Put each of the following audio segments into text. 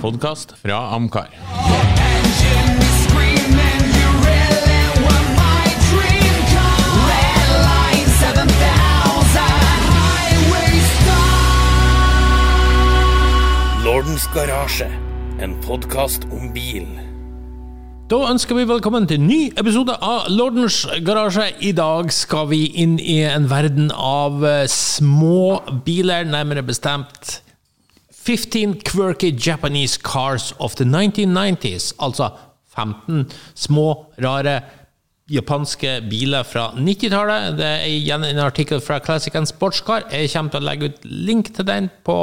podkast fra Amcar. Engine is screaming, you really were my dream car. Red line 7000, highway star. Lordens garasje, en podkast om bil. Da ønsker vi velkommen til en ny episode av Lordens garasje. I dag skal vi inn i en verden av eh, små biler, nærmere bestemt 15 quirky Japanese cars of the 1990s. Altså 15 små, rare japanske biler fra 90-tallet. Det er igjen en artikkel fra Classic and Sportscar. Jeg kommer til å legge ut link til den på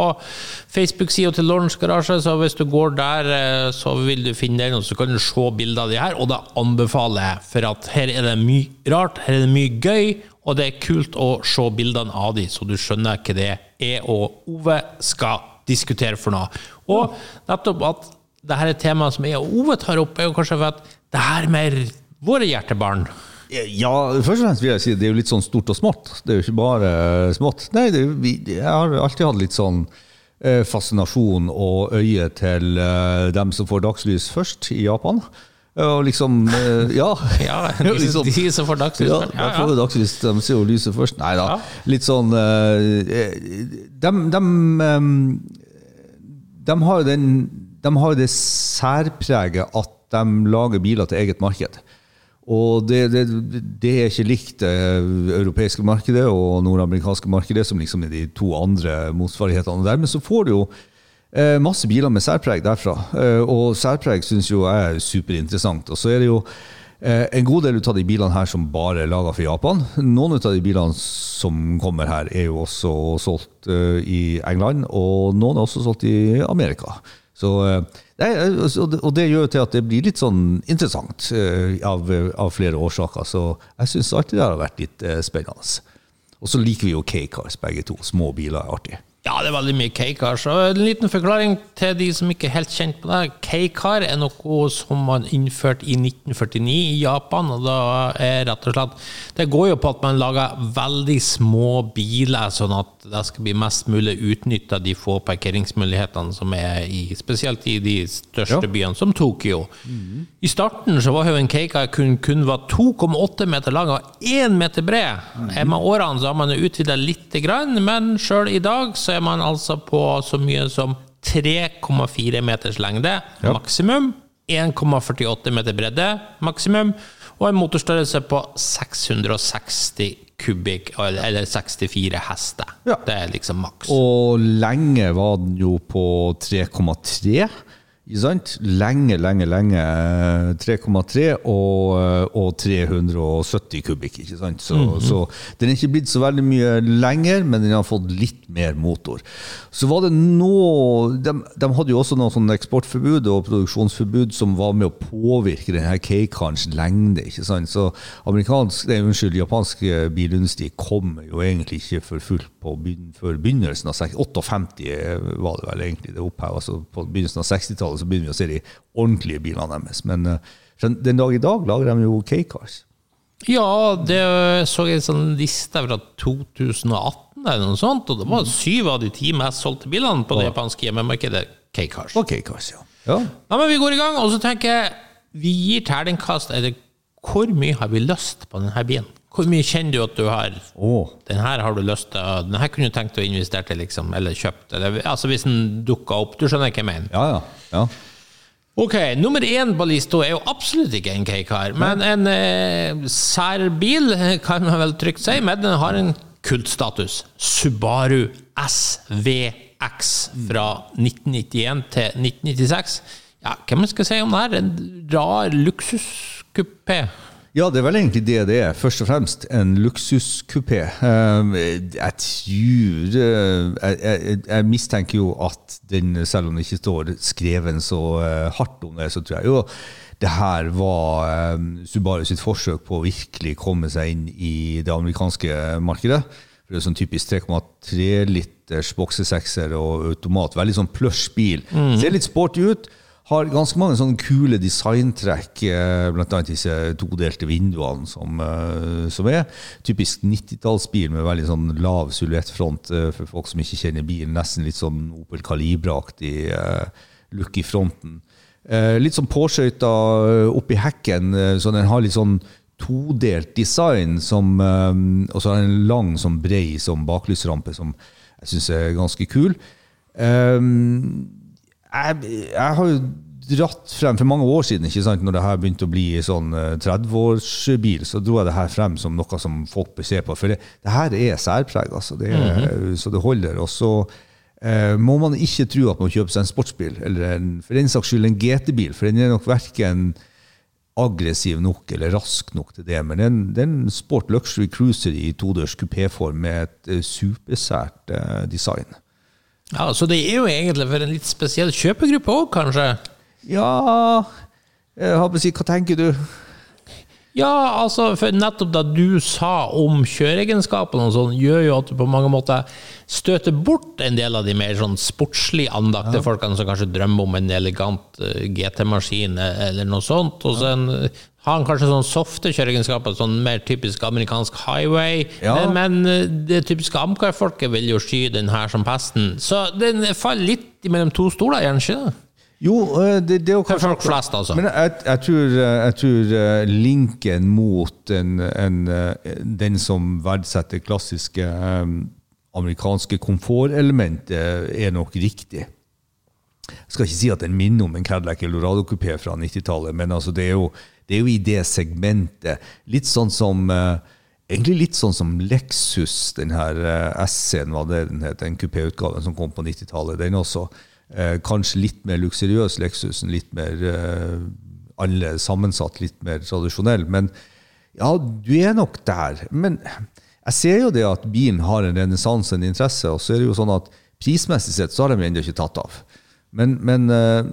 Facebook-sida til Lawrence Garasje, så hvis du går der, eh, så vil du finne den, og så kan du se bilder av de her. Og da anbefaler jeg, for at her er det mye rart, her er det mye gøy, og det er kult å se bildene av de, så du skjønner hva det er og Ove skal diskutere for noe. Og nettopp at det her er et tema som jeg og Ove tar opp, er jo kanskje for at det her er mer våre hjertebarn. Ja, først og fremst vil jeg si det er jo litt sånn stort og smått. Det er jo ikke bare smått. Nei, det, jeg har alltid hatt litt sånn eh, fascinasjon og øye til eh, dem som får dagslys først i Japan. Og liksom eh, Ja. Ja, liksom- de som får dagslys. Ja, først. ja. får dagslys, de ser jo lyset først. Nei da. Ja. Litt sånn eh, De, de, de har den De har det særpreget at de lager biler til eget marked. Og det, det, det er ikke likt det europeiske markedet og nordamerikanske markedet, som liksom er de to andre motsvarighetene. Og Dermed så får du jo eh, masse biler med særpreg derfra. Eh, og særpreg syns jo jeg er superinteressant. Og så er det jo eh, en god del av de bilene her som bare er laga for Japan. Noen av de bilene som kommer her, er jo også solgt eh, i England, og noen er også solgt i Amerika. Så, eh, altså, og det- gjør jo til at det blir litt sånn interessant eh, av, av flere årsaker. Så jeg syns alltid det har vært litt eh, spennende. Og så liker vi jo K-cars begge to. Små biler er artig. Ja, det er veldig mye K-car. Så en liten forklaring til de som ikke er helt kjent på det. K-car er noe som man innførte i 1949 i Japan. og da er rett og slett, Det går jo på at man lager veldig små biler, sånn at det skal bli mest mulig utnytta de få parkeringsmulighetene som er i spesielt i de største Ja. byene, som Tokyo. I starten så var jo en K-car kun, kun 2,8 meter lang og 1 meter bred. Mm. Med årene så har man utvida litt, grann, men sjøl i dag så er man altså på så mye som 3,4 meters lengde maksimum. 1,48 meter bredde maksimum. Og en motorstørrelse på 660 kubikk, eller 64 hester. Ja. Det er liksom maks. Og lenge var den jo på 3,3. Lenge, lenge, lenge. eh, 3,3 og, eh, og 370 kubikk. ikke sant? Så, så den er ikke blitt så veldig mye lenger, men den har fått litt mer motor. Så var det nå De, de hadde jo også noe sånn eksportforbud og produksjonsforbud som var med å påvirke denne K-karens lengde. ikke sant? Så amerikansk, nei, unnskyld, japansk eh, bilindustri kommer jo egentlig ikke for fullt på begynnelsen av 58 var det vel egentlig det oppheva, Altså på begynnelsen av 60-tallet så begynner vi å se de ordentlige bilene deres. Men eh, den den dag i dag lager de jo K-cars. Ja, det så jeg en sånn liste fra 2018 eller noe sånt, og det var syv av de ti mest solgte bilene på det japanske hjemmemarkedet K-cars. Og K-cars, ja. ja. Ja, men vi går i gang, og så tenker jeg vi gir terningkast. Eller hvor mye har vi lyst på denne bilen? Hvor mye kjenner du at du har oh. Den her har du lyst til Den her kunne du tenkt å investere til, liksom, eller kjøpt. Eller, altså hvis den dukker opp. Du skjønner hva jeg mener? Ja, ja. ja. Ok, nummer én på lista er jo absolutt ikke en K-kar, men en eh, særbil, kan man vel trygt si, men den har en kultstatus. Subaru SVX fra 1991 til 1996. Ja, hva man skal si om det her? En rar luksuskupé. Ja, det er vel egentlig det det er. Først og fremst en luksuskupé. Eh, Jeg tror eh, jeg, jeg, jeg mistenker jo at den, selv om det ikke står skreven så eh, hardt om det, så tror jeg jo det her var eh, Subaru sitt forsøk på å virkelig komme seg inn i det amerikanske markedet. For det er sånn typisk 3,3 liters boksesekser og automat. Veldig sånn plush bil. Ser litt sporty ut. Har ganske mange sånne kule designtrekk, bl.a. blant annet disse todelte vinduene som, eh, som er. Typisk 90-tallsbil med veldig sånn lav silhuettfront eh, for folk som ikke kjenner bilen. Nesten litt sånn Opel Calibra-aktig eh, look i fronten. Eh, litt sånn påskøyta eh, oppi hekken, eh, så den har litt sånn todelt design, som, eh, og så har den en lang, sånn brei som baklysrampe, som jeg syns er ganske kul. Eh, jeg, jeg har jo dratt frem for mange år siden, ikke sant, når det her begynte å bli sånn eh, 30-årsbil, så dro jeg det her frem som noe som folk bør se på. For det, det her er særpreg, altså. Det er, Så det holder. Og så eh, må man ikke tro at man kjøper seg en sportsbil, eller en, for den saks skyld en GT-bil, for den er nok verken aggressiv nok eller rask nok til det. Men det en, det er en sport luxury cruiser i todørs kupéform med et eh, supersært eh, design. Ja, Så det er jo egentlig for en litt spesiell kjøpegruppe òg, kanskje? Ja jeg på å si, Hva tenker du? Ja, altså, for nettopp det du sa om kjøreegenskapene og sånn, gjør jo at du på mange måter støter bort en del av de mer sånn sportslig andakte folkene som kanskje drømmer om en elegant eh, GT-maskin eh, eller noe sånt. Og så en, har han kanskje sånn softe kjøreegenskaper, sånn mer typisk amerikansk highway. Ja. Men, men eh, det typiske Amcar-folket vil jo sky den her som pesten. Så den faller litt mellom to stoler, gjør den ikke det? Jo, eh, det, det er jo For kanskje folk flest, altså. Men jeg, jeg, tror, eh, jeg tror eh, linken mot en, en, den som verdsetter klassiske amerikanske komfortelementer, er nok riktig. Jeg skal ikke si at den minner om en Cadillac Eldorado Coupé fra 90-tallet, men altså det, er jo, det er jo i det segmentet. Litt sånn som Egentlig litt sånn som Lexus, den her S-en, hva det den het, den kupéutgaven som kom på 90-tallet. Den også. Eh, kanskje litt mer luksuriøs Lexusen, litt mer eh, alle sammensatt, litt mer tradisjonell. Men ja, du er nok der. Men jeg ser jo det at bilen har en renessanse, en interesse, og så er det jo sånn at prismessig sett så har de ennå ikke tatt av. Men, men eh,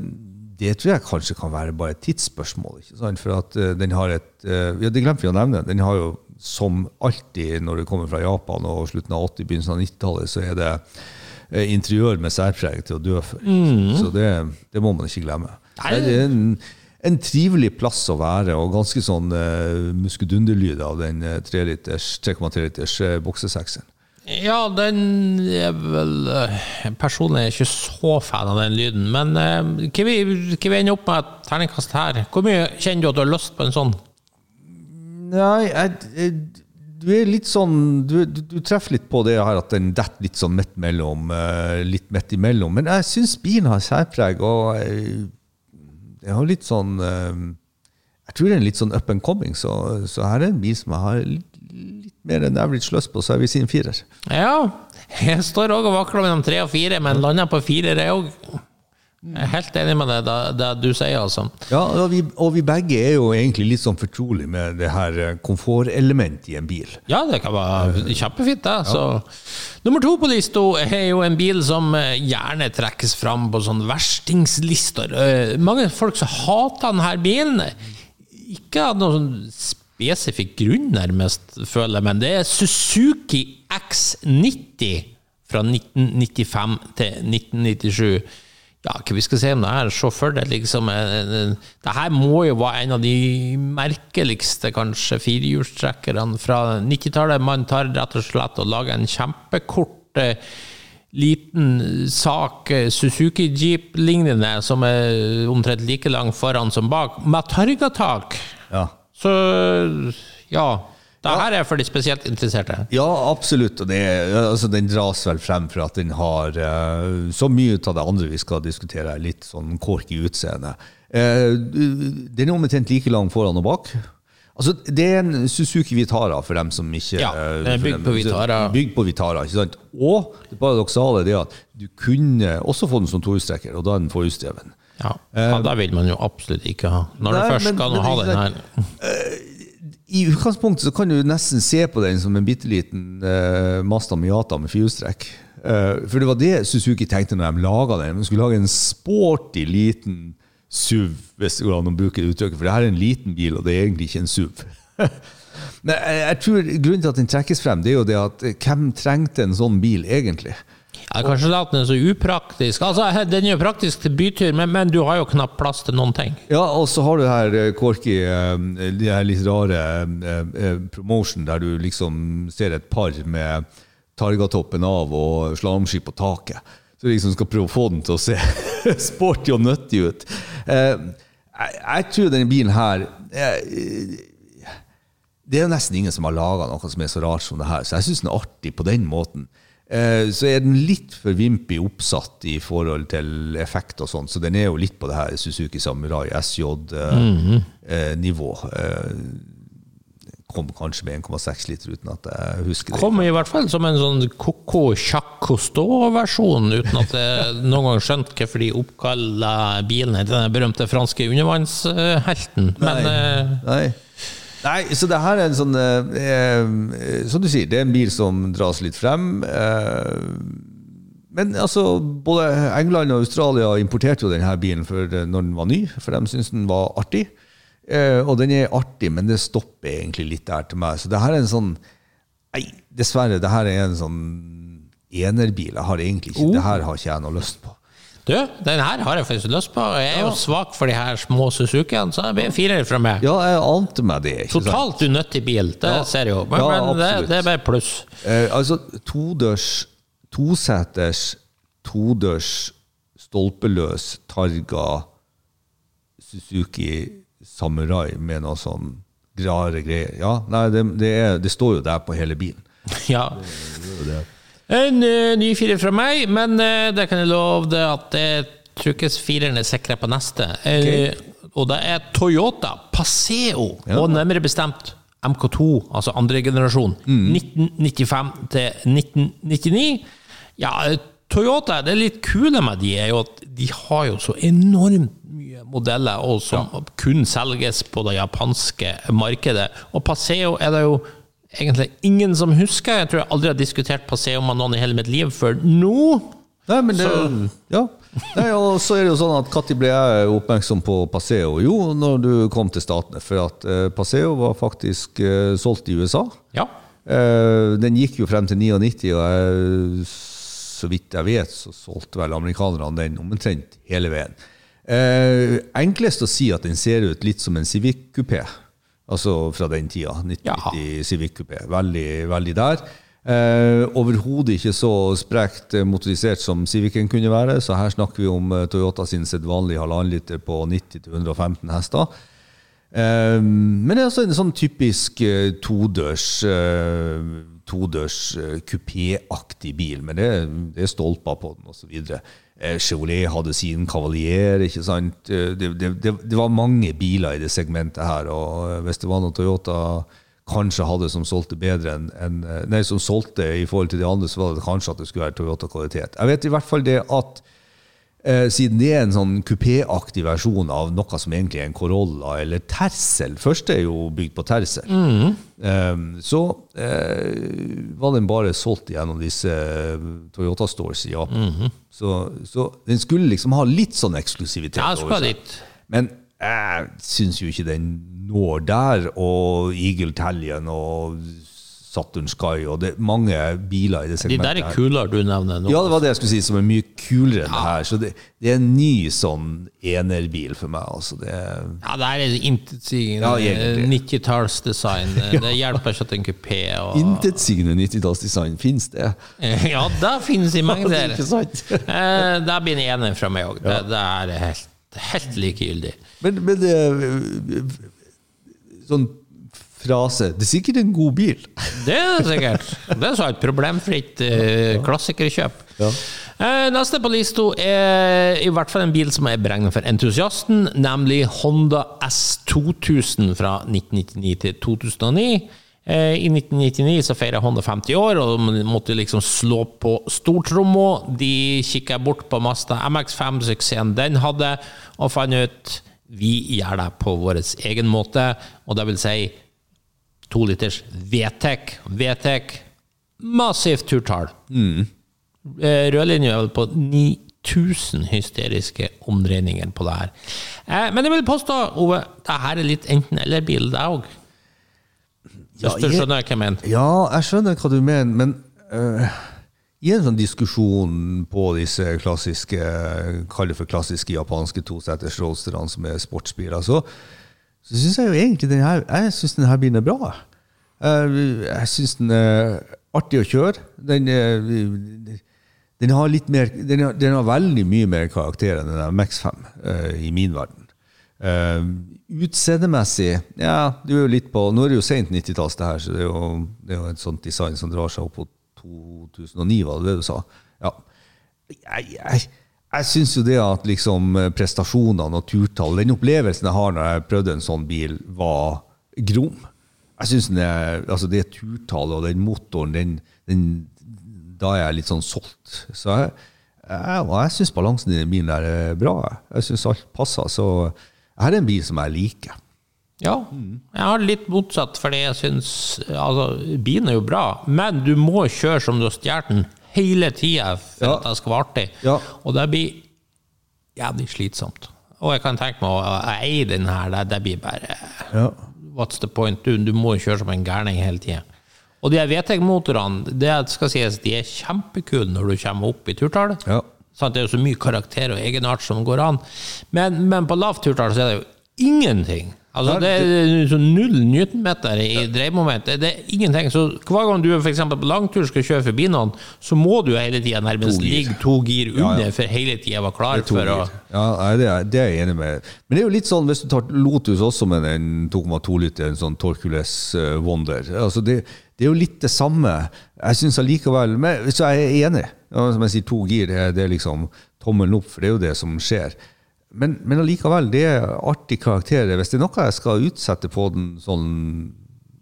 det tror jeg kanskje kan være bare et tidsspørsmål. ikke sant? For at eh, den har et eh, Ja, det glemte vi å nevne. Den har jo som alltid når det kommer fra Japan og slutten av 80-, begynnelsen av 90-tallet, så er det interiør med særpreg til å dø for. Så det, det må man ikke glemme. Nei. Det er en, en trivelig plass å være, og ganske sånn uh, muskedunderlyd av den eh, 3 liters, 3,3 liters uh, boksesekseren. Ja, den er vel eh, Personlig er jeg ikke så fan av den lyden, men eh, hva vi, hva vi ender opp med et terningkast her? Hvor mye kjenner du at du har lyst på en sånn? Nei, jeg, jeg, du er litt sånn du, du, du treffer litt på det her at den detter litt sånn midt mellom. eh, litt midt imellom. Men jeg syns bilen har særpreg, og jeg har litt sånn eh, Jeg tror det er en litt sånn up and coming, så, så her er en bil som jeg har litt, litt mer enn average lyst på, så jeg vil si en firer. Ja, jeg står òg og vakler mellom tre og fire, men lander på firer, jeg òg. Jeg er helt enig med det, det, det du sier, altså. Ja, og vi, og vi begge er jo egentlig litt sånn fortrolig med det her eh, komfortelementet i en bil. Ja, det kan være kjempefint, det. Så. Nummer to på lista er jo en bil som eh, gjerne trekkes fram på sånne verstingslister. Eh, Mange folk som hater denne bilen, ikke av noen sånn spesifikk grunn, nærmest, føler jeg, men det er Suzuki X90 fra 1995 til 1997. Ja, hva vi skal si om det her? Se for deg liksom en- en- Det her må jo være en av de merkeligste, kanskje, firehjulstrekkerne fra 90-tallet. Man tar rett og slett og lager en kjempekort eh, liten sak, eh, Suzuki Jeep-lignende, som er omtrent like lang foran som bak, med targatak. Ja. Så ja. Det her er for de spesielt interesserte. Ja, absolutt. Det, altså, den dras vel frem for at den har uh, så mye av det andre vi skal diskutere, er litt sånn kork i utseende. Uh, den er omtrent like lang foran og bak. Altså, det er en Suzuki Vitara for dem som ikke Ja, eh, den er bygd på Vitara. Bygd på Vitara, ikke sant? Og det paradoksale er at du kunne også få den som tohjulstrekker, og da er den forhjulsdreven. Ja, ja, da vil man jo absolutt ikke ha. Når Nei, du først men- skal men ha den her. I utgangspunktet så kan du nesten se på den som en bitte liten eh, Mazda Miata med firehjulstrekk. Eh, for det var det Suzuki tenkte når de laga den. De skulle lage en sporty liten SUV, hvis det går an å bruke det uttrykket. For det her er en liten bil, og det er egentlig ikke en SUV. Men jeg, jeg tror Grunnen til at den trekkes frem, det er jo det at eh, hvem trengte en sånn bil egentlig? Ja, kanskje så upraktisk. Altså, Den er jo praktisk til bytur, men, men du har jo knapt plass til noen ting. Ja, og så har du her eh, Korki, eh, de her litt rare eh, promotion der du liksom ser et par med targatoppen av og slalåmski på taket. Så du liksom skal prøve å få den til å se sporty og nyttig ut. Jeg, tror denne bilen her Det er jo nesten ingen som har laga noe som er så rart som det her, så jeg syns den er artig på den måten. Eh, Så er den litt for vimpig oppsatt i forhold til effekt og sånn, så den er jo litt på det her Suzuki Samurai SJ-nivå. Kom kanskje med 1,6 liter uten at jeg husker det. Kom i hvert fall som en sånn Coco Jacques Cousteau-versjon, uten at jeg noen gang skjønte hvorfor de oppkalla bilen etter den berømte franske undervannshelten. Men nei. Nei. Nei, så det her er en sånn eh, eh, Som du sier, det er en bil som dras litt frem. Eh, men altså, både England og Australia importerte jo denne bilen eh, når den var ny, for de syntes den var artig. Eh, og den er artig, men det stopper egentlig litt der til meg. Så det her er en sånn Nei, dessverre, det her er en sånn enerbil. Jeg har egentlig ikke, Det her har ikke jeg noe lyst på. Du, den her har jeg faktisk lyst på. Jeg er jo svak for de her små Suzukiene, så det blir firer fra meg. Ja, jeg ante meg det. ikke sant? Totalt unyttig bil, det Ja. ser jeg jo. Men, Ja, men det, det er bare pluss. Eh, altså todørs, toseters, todørs, stolpeløs Targa Suzuki Samurai med noe sånn rare greier. Ja, nei, det, det, er, det står jo der på hele bilen. Ja. En eh, ny firer fra meg, men eh, det kan jeg love deg at det trykkes er sikra på neste. Okay. Og det er Toyota Paseo, og nærmere bestemt MK2, altså andre generasjon. 1995 til 1999. Ja, eh, Toyota, det litt kule med de er jo at de har jo så enormt mye modeller, og som kun selges på det japanske markedet. Og Paseo er det jo egentlig ingen som husker. Jeg tror jeg aldri har diskutert Paseo med noen i hele mitt liv før nå. Nei, men det, ja. Nei, og så er det jo sånn at Når ble jeg oppmerksom på Paseo? Jo, når du kom til Statene. For at eh, Paseo var faktisk eh, solgt i USA. Ja. Eh, den gikk jo frem til 99, og jeg, så vidt jeg vet, så solgte vel amerikanerne den omtrent hele veien. Eh, enklest å si at den ser ut litt som en Civic Coupé. Altså fra den tida. 1990 Civic Coupé. Veldig, veldig der. Eh, Overhodet ikke så sprekt eh, motorisert som Civicen kunne være, så her snakker vi om eh, Toyota sin sedvanlige halvannen liter på 90-115 hester. Eh, men det er altså en sånn typisk eh, todørs eh, todørs eh, kupéaktig bil, men det, det er stolper på den osv. Eh, Chevrolet hadde sin Cavalier, ikke sant. Eh, Det, det, det, var mange biler i det segmentet her, og eh, hvis det var noe Toyota kanskje hadde som solgte bedre enn eh, Nei, som solgte i forhold til de andre, så var det kanskje at det skulle være Toyota-kvalitet. Jeg vet i hvert fall det at siden det er en sånn kupéaktig versjon av noe som egentlig er en Corolla eller Tersel. Første er jo bygd på Tercel. Eh, så eh, var den bare solgt gjennom disse eh, Toyota Stores i Japan. så, så den skulle liksom ha litt sånn eksklusivitet. Ja, over seg. Men jeg syns jo ikke den når der. Og Eagle Tallion og Saturn Sky og det er mange biler i det segmentet. De der er kulere du nevner nå. Ja, det var det jeg skulle si, som er mye kulere enn det her. Så det, det er en ny sånn enerbil for meg. Altså. Det er, Ja, det her er intetsigende Ja, 90-tallsdesign. Det hjelper ikke at det en kupé. Og... Intetsigende 90-tallsdesign, fins det? Ja, det finnes i er mengder. Eh, Der blir en ener fra meg òg. Det, det er helt, helt likegyldig. Men, men det Sånn frase Det er sikkert en god bil. Det er sikkert. Det er så et problemfritt eh, klassikerkjøp. Eh, neste på lista er i hvert fall en bil som er beregnet for entusiasten, nemlig Honda S2000 fra 1999 til 2009. Eh, I 1999 så feira Honda 50 år, og de måtte liksom slå på stortromma. De kikka bort på Mazda MX5-suksessen den hadde, og fant ut vi gjør det på vår egen måte, og det vil si to liters VTEC. VTEC, massivt turtall. Mm. Rødlinja er vel på 9000 hysteriske omdreininger på det her. Eh, men jeg vil påstå, Ove, det her er litt enten-eller-bil, det òg. Hvis Ja, du skjønner hva jeg mener. Ja, jeg skjønner hva du mener, men uh, i en sånn diskusjon på disse klassiske Kall det for klassiske japanske toseters roadsterne som er sportsbiler, så, så syns jeg jo egentlig den her Jeg synes den her bilen er bra. Jeg, jeg syns den er artig å kjøre. Den er, den har, litt mer, den, har, den har veldig mye mer karakter enn den der Max5 eh, i min verden. Utseendemessig Ja, du er jo litt på Nå er det jo sent 90-talls, det her, så det er, jo, det er jo et sånt design som drar seg opp på 2009, var det det du sa? Ja. Jeg, jeg, jeg syns jo det at liksom prestasjonene og turtall Den opplevelsen jeg har når jeg prøvde en sånn bil, var grom. Jeg er, altså Det turtallet og den motoren, den, den, da er jeg litt sånn solgt. Så jeg, jeg, jeg syns balansen i den bilen er bra. Jeg syns alt passer. Så her er en bil som jeg liker. Ja, jeg har litt motsatt, fordi jeg syns Altså, bilen er jo bra, men du må kjøre som du har stjålet den hele tida for Ja. at det skal være artig. Ja. Og det blir jævlig slitsomt. Og jeg kan tenke meg å eie den her, det, det blir bare Ja. What's the point? Du, du må jo kjøre som en gærning hele tida. Og de VTEC-motorene, det skal sies, de er kjempekule når du kommer opp i turtall. Ja. Sånn, Det er jo så mye karakter og egenart som går an. Men, men på lavt turtall så er det jo ingenting. Altså, det er så null newtonmeter i dreiemoment. Det, er ingenting. Så hver gang du for på langtur skal kjøre forbi noen, så må du hele tida nærmest ligge to gir ja. under for hele tida være klar for å. Ja, det, er, det er jeg enig med. Men det er jo litt sånn hvis du tar Lotus også med den 2,2 liter, en sånn Torcules eh, Wonder. Altså det, det er jo litt det samme. Jeg syns allikevel Men så er jeg enig. Ja, som jeg sier, to gir, det det er liksom tommelen opp, for det er jo det som skjer. Men, men allikevel, det er artig karakter. Hvis det er noe jeg skal utsette på den sånn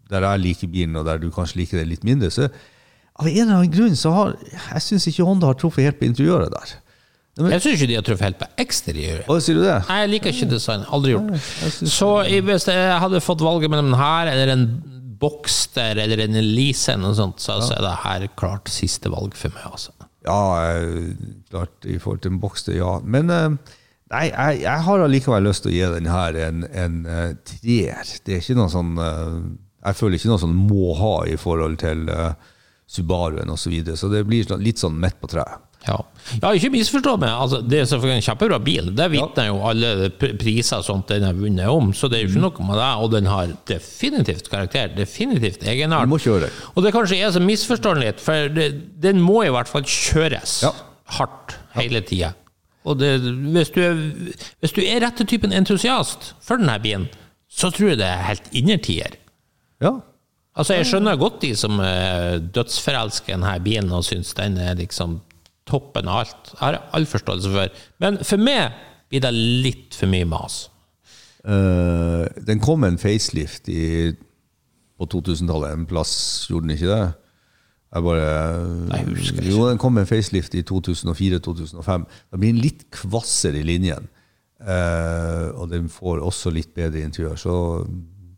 der jeg liker bilen, og der du kanskje liker det litt mindre, så av en eller annen grunn så har jeg syns ikke Honda har truffet helt på interiøret der. Jeg syns ikke de har truffet helt på eksteriøret. Hva sier du det? Nei, jeg liker ikke design. Aldri gjort. Så hvis jeg hadde fått valget mellom den her eller en Boxter eller en Elise, eller noe sånt, så, så er det her klart siste valg for meg. Altså. Ja, eh, klart i forhold til en Boxter, ja. Men eh, nei, jeg, jeg har allikevel lyst til å gi den her en, en uh, treer. Det er ikke noe sånn uh, Jeg føler ikke noe sånn må ha i forhold til uh, Subaruen osv. Så, videre, så det blir sånn- litt sånn midt på treet. Ja. ja, ikke misforstå meg. Altså, det er selvfølgelig en kjempebra bil. Det vitner jo alle priser sånt den har vunnet om, så det er jo ikke noe med det. Og den har definitivt karakter, definitivt egenart. Og det kanskje er som misforstår den litt, for det, den må i hvert fall kjøres Ja. hardt hele tida. Og det, hvis, du er, hvis du er rette typen entusiast for denne bilen, så tror jeg det er helt innertier. Ja. Altså, jeg skjønner godt de som er dødsforelsker i denne bilen og syns den er liksom toppen av alt. Jeg har all forståelse for. Men for meg blir det litt for mye mas. Uh, den kom med en facelift i, på 2000-tallet en plass, gjorde den ikke det? Jeg bare Nei, jeg husker ikke. Jo, den kom med en facelift i 2004-2005. Da blir den litt kvassere i linjen. Eh, og den får også litt bedre interiør. Så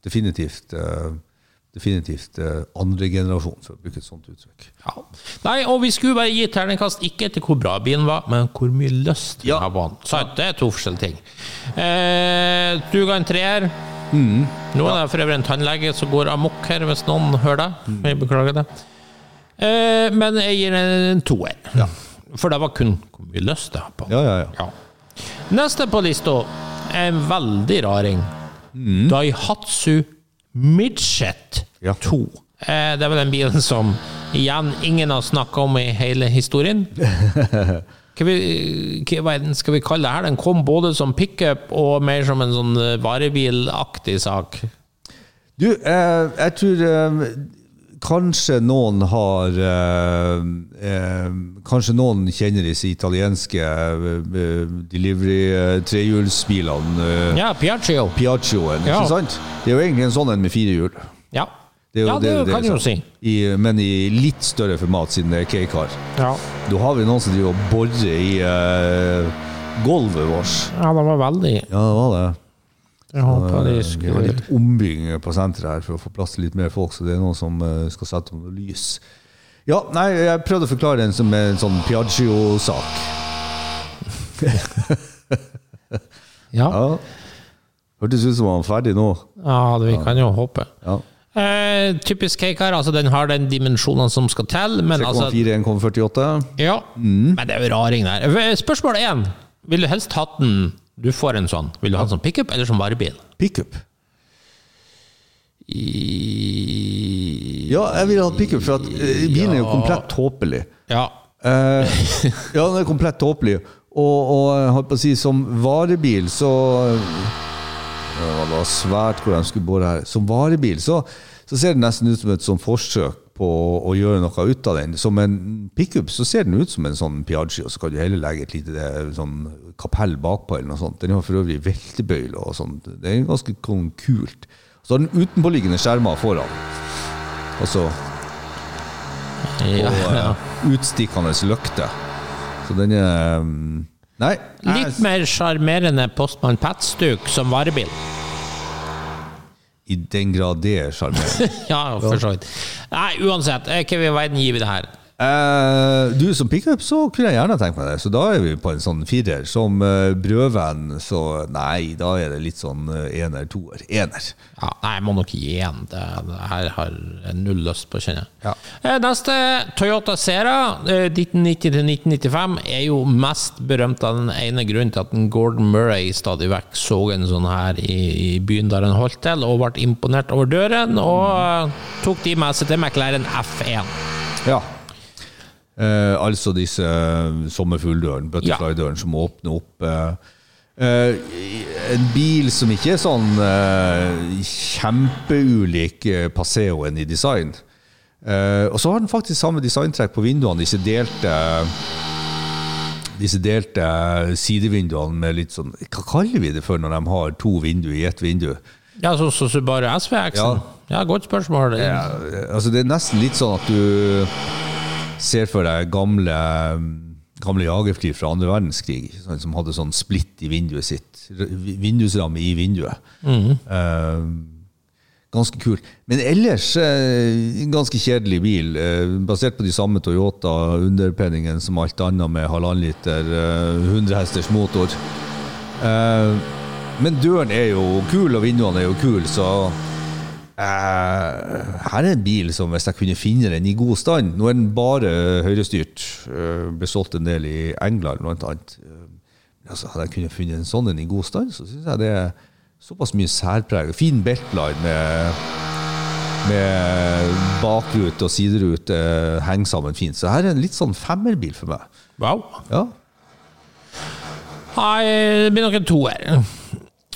definitivt eh, Definitivt eh, andre generasjon, for å bruke et sånt uttrykk. Ja. Nei, og vi skulle bare gi terningkast ikke til hvor bra bilen var, men hvor mye lyst den Ja. har den. Sant? Det er to forskjellige ting. Eh, du ga en treer. Mm. Nå er det for øvrig en tannlege som går amok her, hvis noen hører det. Jeg beklager det. Eh, men jeg gir en toer. For det var kun hvor mye lyst jeg har på. Ja, ja, ja. Ja. Neste på lista er en veldig raring. Mm. Daihatsu Midget Ja. 2. Eh, Det er vel den bilen som igjen ingen har snakka om i hele historien. Hva, vi, hva skal vi kalle det her? Den kom både som pickup og mer som en sånn varebilaktig sak. Du, eh, jeg tror eh, kanskje noen har eh, eh, Kanskje noen kjenner disse italienske eh, delivery-trehjulsbilene. Eh, Ja, Piaggio. Piaggioen, Ja. ikke sant? Det er jo egentlig en sånn en med fire hjul. Ja, Det er ja det, kan du jo sånn. si. I, men i litt større format, siden det er K-car. Ja. Da har vi noen som driver og borer i eh, gulvet vårt. ja, det var veldig Ja, det var det. Jeg håper de Vi har litt ombygging på senteret her for å få plass til litt mer folk, så det er noen som eh, skal sette noe lys. Ja, nei, jeg prøvde å forklare den som en sånn Piaggio-sak. Ja, Ja. Hørtes ut som han var ferdig nå. ja det, vi kan jo håpe. Ja. Eh, typisk cake her, altså den har den dimensjonen som skal til, men altså 3,4, 1,48. Ja, men det er jo raring der. Spørsmål én. Vil du helst hatt den Du får en sånn. Vil du ha den som pickup eller som varebil? Pickup. I... Ja, jeg vil ha pickup, for at eh, bilen er jo komplett tåpelig. Ja. Eh, ja, den er komplett tåpelig. Og, og jeg holdt på å si, som varebil så ja, Det var svært hvor de skulle bore her. Som varebil så, så ser det nesten ut som et sånn forsøk på å gjøre noe ut av den. Som en pickup så ser den ut som en sånn Piaggi, og så kan du heller legge et lite eh, sånn kapell bakpå. eller noe sånt. Den har for øvrig veltebøyle og sånt. Det er ganske kult. Så har den utenpåliggende skjermer foran. Altså Ja, ja. Og utstikkende lykte. Så den er mm, Nei. Litt mer sjarmerende Postmann Pat-stuk som varebil. I den grad det er sjarmerende. Ja, for så vidt. Nei, uansett, eh, hva i verden gir vi det her? Eh, du, som pickup så kunne jeg gjerne tenkt meg det. Så da er vi på en sånn firer. Som uh, brødvenn, så nei, da er det litt sånn uh, ener, toer. Ener. Ja, nei, jeg må nok gi en. Det, det her har jeg null lyst på, kjenner jeg. Ja. Neste, Toyota Sera, eh, 1990-1995, er jo mest berømt av den ene grunnen til at Gordon Murray stadig vekk så en sånn her i, i byen der han holdt til, og ble imponert over døren, og tok de med seg til McLaren F1. Ja. Eh, altså disse uh, sommerfugldøren, butterfly-døren, som åpner opp eh, eh, En bil som ikke er sånn eh, kjempeulik uh, Passeoen i design. Eh, og så har den faktisk samme designtrekk på vinduene, disse delte disse delte sidevinduene med litt sånn Hva kaller vi det for når de har to vinduer i ett vindu? Ja, så, så Subaru SVX-en. Ja. godt spørsmål. Ja, altså det er nesten litt sånn at du ser for deg gamle, gamle jagerfly fra andre verdenskrig, ikke som hadde sånn splitt i vinduet sitt. Vindusramme i vinduet. Eh, ganske kult. Men ellers uh, ganske kjedelig bil. uh, basert på de samme Toyota underpenningen som alt annet med halvannen liter eh, 100 hesters motor. Men døren er jo kul, og vinduene er jo kule, så Eh, her er en bil som hvis jeg kunne finne den i god stand Nå er den bare høyrestyrt. Uh, ble solgt en del i England blant annet. Eh, altså, hadde jeg kunnet funnet en sånn en i god stand, så syns jeg det er såpass mye særpreg. Fin beltline med, med bakrute og siderute henger sammen fint. Så her er en litt sånn femmerbil for meg. Wow. Ja. Nei, det blir nok en toer.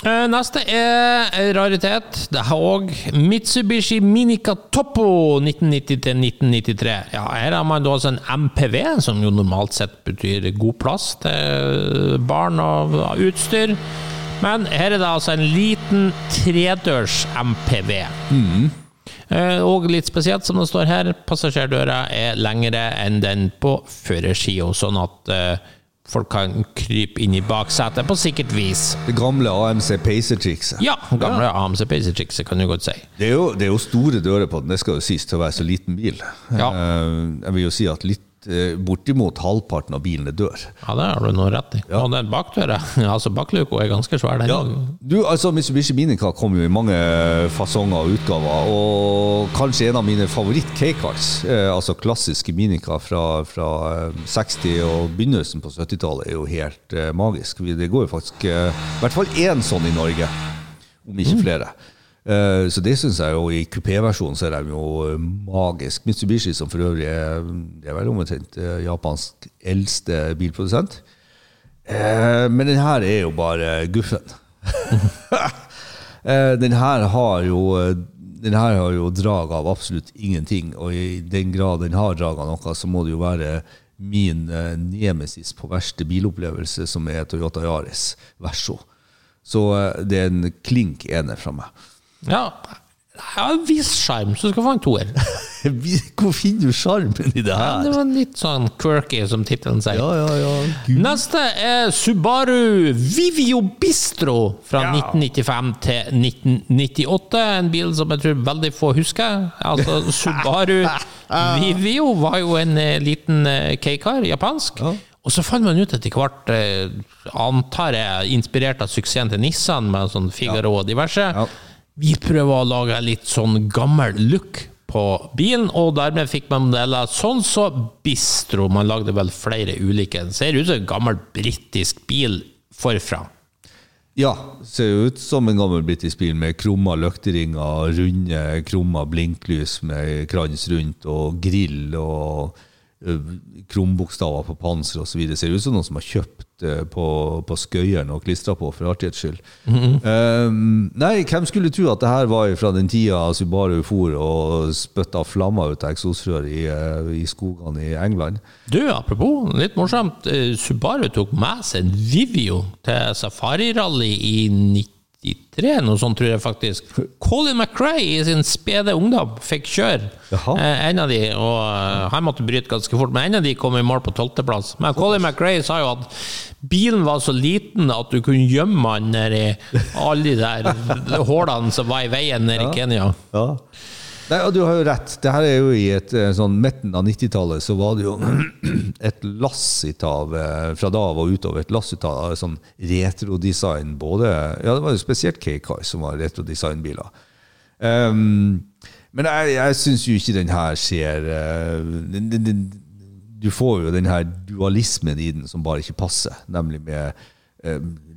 Eh, Neste er en raritet. Det er òg Mitsubishi Minica Toppo 1990-1993. Ja, her har man da altså en MPV, som jo normalt sett betyr god plass til barn og utstyr. Men her er det altså en liten tredørs MPV. Mm. Og litt spesielt, som det står her, passasjerdøra er lengre enn den på førersida, sånn at eh, folk kan krype inn i baksetet på sikkert vis. Det gamle AMC Pacer-trikset. Ja, gamle AMC Pacer-trikset, kan du godt si. Det er, jo, det er jo store dører på den, det skal jo sies til å være så liten bil. Ja. Eh, jeg vil jo si at litt, bortimot halvparten av bilen er dør. Ja, det har du nå rett i. Og den bakdøra, altså bakluka, er ganske svær. Den. Ja, du, altså Mitsubishi Minica kommer jo i mange fasonger og utgaver, og kanskje en av mine favoritt-K-cars, eh, altså klassiske Minica fra, fra eh, 60- og begynnelsen på 70-tallet, er jo helt eh, magisk. Det går jo faktisk eh, i hvert fall én sånn i Norge, om ikke flere. Eh, så det syns jeg jo i kupéversjonen så er de jo eh, magisk. Mitsubishi, som for øvrig er, det er vel omtrent japansk eldste bilprodusent. Eh, men den her er jo bare guffen. Eh, den her har jo eh, den her har jo drag av absolutt ingenting, og i den grad den har drag av noe, så må det jo være min eh, nemesis på verste bilopplevelse, som er Toyota Yaris Verso. Så eh, det er en klink ener fra meg. Ja, jeg har en viss sjarm, så du skal få en toer. Hvor finner du sjarmen i det Ja, her? det var litt sånn quirky, som tittelen sier. Ja, ja, ja. Neste er Subaru Vivio Bistro fra Ja. 1995 til 1998. En bil som jeg tror veldig få husker. Altså, Subaru Vivio var jo en eh, liten eh, K-car, japansk. Ja. Og så fant man ut etter hvert, eh, antar jeg, inspirert av suksessen til Nissan med sånn Figaro og diverse, Ja. Vi prøver å lage litt sånn gammel look på bilen, og dermed fikk man modeller sånn så Bistro. Man lagde vel flere ulike. Den ser ut som en gammel britisk bil forfra. Ja, ser ut som en gammel britisk bil med krumma lykteringer, runde, krumma blinklys med krans rundt, og grill og krumbokstaver på panser osv. Ser ut som noen som har kjøpt på, på skøyeren og klistra på for artighets skyld. Eh, nei, hvem skulle tro at det her var fra den tida Subaru for og spytta flammer ut av eksosrør i, eh, i skogene i England? Du, apropos, litt morsomt. eh, Subaru tok med seg en Vivio til safarirally i 93, noe sånt tror jeg faktisk. Colin McRae i sin spede ungdom fikk kjøre eh, en av de, og eh, han måtte bryte ganske fort, men en av de kom i mål på tolvteplass. Men Colin McRae sa jo at bilen var så liten at du kunne gjemme han nedi alle de der hullene som var i veien nede i Kenya. Ja. Nei, og du har jo rett. Det her er jo i et eh, sånn midten av 90-tallet så var det jo et lass av eh, Fra da av og utover et lass av sånn retrodesign. Både Ja, det var jo spesielt K-Car som var retrodesignbiler. Um, men jeg, jeg syns jo ikke den her ser eh, den, Du får jo den her dualismen i den som bare ikke passer, nemlig med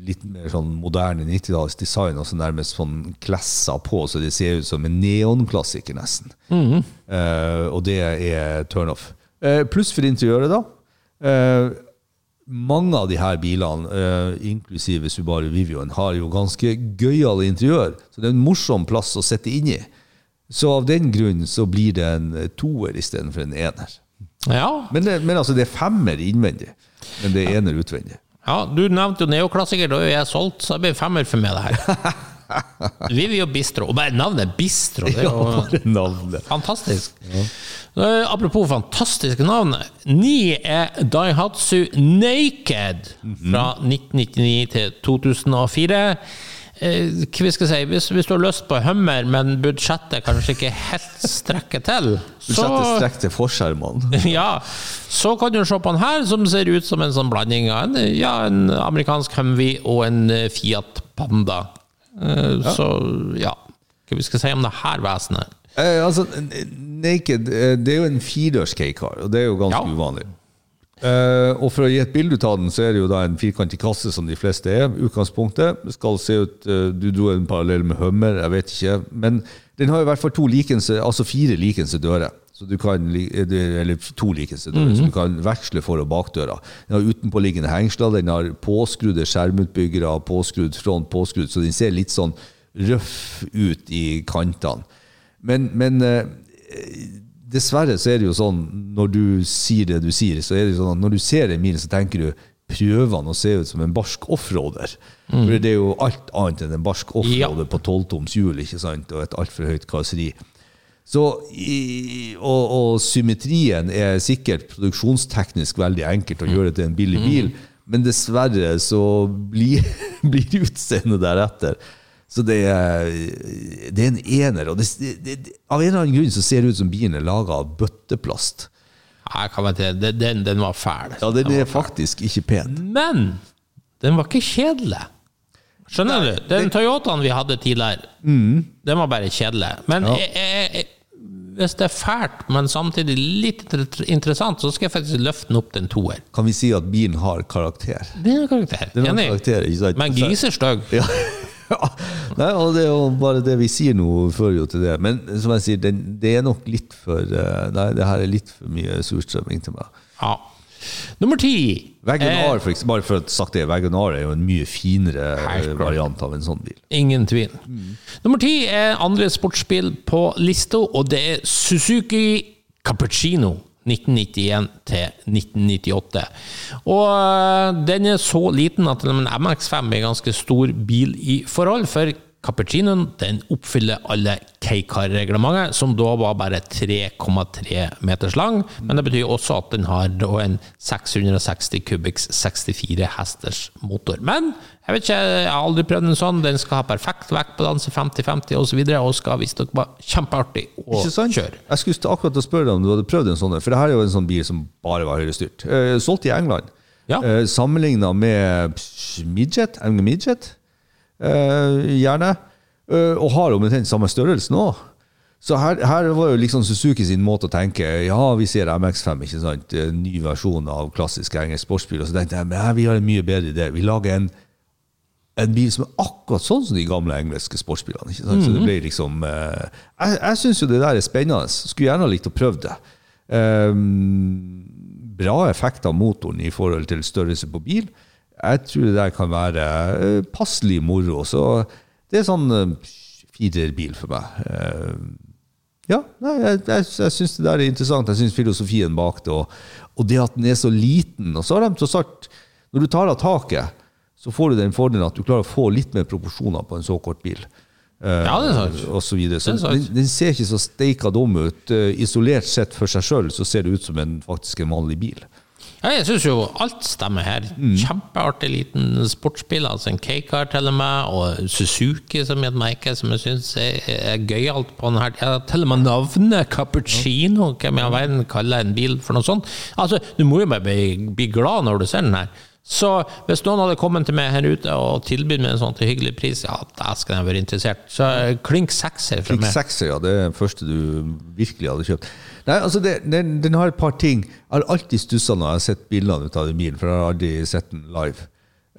litt mer sånn moderne 90-tallets design, og så nærmest sånn klesser på, så det ser ut som en neonklassiker, nesten. Eh, og det er turnoff. Uh, Pluss for interiøret, da. Eh, mange av de her bilene, eh, inklusive Subaru Vivioen, har jo ganske gøyale interiør, så det er en morsom plass å sitte inni. Så av den grunn så blir det en toer istedenfor en ener. Ja, Men, det, men altså, det er femmer innvendig, men det er ener utvendig. Ja, Du nevnte jo neoklassiker, da er jeg solgt, så det blir femmer for meg, det her. Vivio Bistro. Og bare navnet Bistro, det er jo ja, navnet. fantastisk. Ja. Apropos fantastiske navn. Ni er Daihatsu Naked fra 1999 til 2004. Eh, si, hvis, hvis du har lyst på Hummer, men budsjettet kanskje ikke helt strekker til, Budsjettet strekker til forskjermene. ja, så kan du se på den her, som ser ut som en sånn blanding av en, ja, en amerikansk Humvee og en eh, Fiat Panda. Eh, Så ja, hva vi skal si om det her vesenet? Eh, altså, Naked det er jo en firedørs K-car, og det er jo ganske Ja. uvanlig. Eh, og For å gi et bilde ut av den, så er det jo da en firkantig kasse, som de fleste er. Utgangspunktet skal se ut uh, Du dro en parallell med Hummer, jeg vet ikke. Men den har i hvert fall to likense, altså fire likense dører. Så du kan, eh, eller to likense dører, så du kan veksle for- og bakdøra. Den har utenpåliggende hengsler, den har påskrudde skjermutbyggere, påskrudd front, påskrudd, så den ser litt sånn røff ut i kantene. Men, men eh, dessverre så er det jo sånn, når du sier det du sier, så er det jo sånn at når du ser en bil, så tenker du prøver han å se ut som en barsk offroader. For det er jo alt annet enn en barsk offroader Ja. på 12-toms hjul, ikke sant, og et altfor høyt karosseri. Så, i, og, og symmetrien er sikkert produksjonsteknisk veldig enkelt å gjøre til en billig bil, men dessverre så blir, blir utseendet deretter. Så det det er en ener, og det, det, av en eller annen grunn så ser det ut som bilen er laga av bøtteplast. Vet den, den var fæl. Ja, den er faktisk ikke pen. Men den var ikke kjedelig. Skjønner du? Den Toyotaen vi hadde tidligere, den var bare kjedelig. Men jeg, jeg, jeg, hvis det er fælt, men samtidig litt interessant, så skal jeg faktisk løfte den opp til en toer. Kan vi si at bilen har karakter? Den har karakter. Den har karakter? Men grisestygg. Ja. Nei, og det er jo bare det vi sier nå, fører jo til det. Men som jeg sier, det, det er nok litt for eh, Nei, det her er litt for mye surstrømming til meg. Ja. Nummer ti. Wagonar, Eh, bare for å sagt det, Wagonar er jo en mye finere eh, variant av en sånn bil. Ingen tvil. Nummer ti er andre sportsbil på lista, og det er Suzuki Cappuccino. 1991 til 1998. Og øh, den er så liten at en MX5 er en ganske stor bil i forhold, for Cappuccinoen den oppfyller alle K-car-reglementet, som da var bare 3,3 meters lang. Men det betyr også at den har en 660 kubikks 64 hesters motor. Men jeg vet ikke, jeg har aldri prøvd en sånn. Den skal ha perfekt vektbalanse 50-50 osv. Og, så videre, og skal visstnok være kjempeartig å kjøre. Jeg skulle akkurat spørre deg om du hadde prøvd en sånn, for det her er jo en sånn bil som bare var høyrestyrt. Eh, solgt i England. Ja. Eh, Sammenligna med Midget, MG Midget, gjerne, eh, og har omtrent samme størrelse nå. Så her, her var jo liksom Suzuki sin måte å tenke Ja, vi ser MX5, ikke sant? Ny versjon av klassisk engelsk sportsbil. Og så tenkte jeg men vi har en mye bedre idé. Vi lager en en bil som er akkurat sånn som de gamle engelske sportsbilene. Ikke sant? Så det ble liksom eh, Jeg, jeg syns jo det der er spennende. Skulle gjerne ha likt å prøve det. Um, bra effekt av motoren i forhold til størrelse på bil. Jeg tror det der kan være eh, passelig moro. Så det er sånn eh, firerbil for meg. Ehm, ja, nei, jeg, jeg, jeg syns det der er interessant. Jeg syns filosofien bak det, og, og det at den er så liten. Og så har de tross alt Når du tar av taket, så får du den fordelen at du klarer å få litt mer proporsjoner på en så kort bil. Eh, Ja, det er sant. Og så videre. Så den, den ser ikke så steika dum ut. Eh, isolert sett for seg sjøl så ser det ut som en, faktisk en vanlig bil. Ja, jeg syns jo alt stemmer her. Kjempeartig liten sportsbil. Altså en K-car til og med, og Suzuki som er et merke som jeg syns er, er gøyalt på den her. Ja, til og med navnet Cappuccino, hvem i all verden kaller en bil for noe sånt? Altså, du må jo bare bli, bli glad når du ser den her. Så hvis noen hadde kommet til meg her ute og tilbudt meg en sånn til hyggelig pris, ja, da skulle jeg vært interessert. Så eh, klink sekser fra meg. sekser, ja. Det er den første du virkelig hadde kjøpt. Nei, altså det, den, den har et par ting. Jeg har alltid stussa når jeg har sett bildene ut av den bilen, for jeg har aldri sett den live.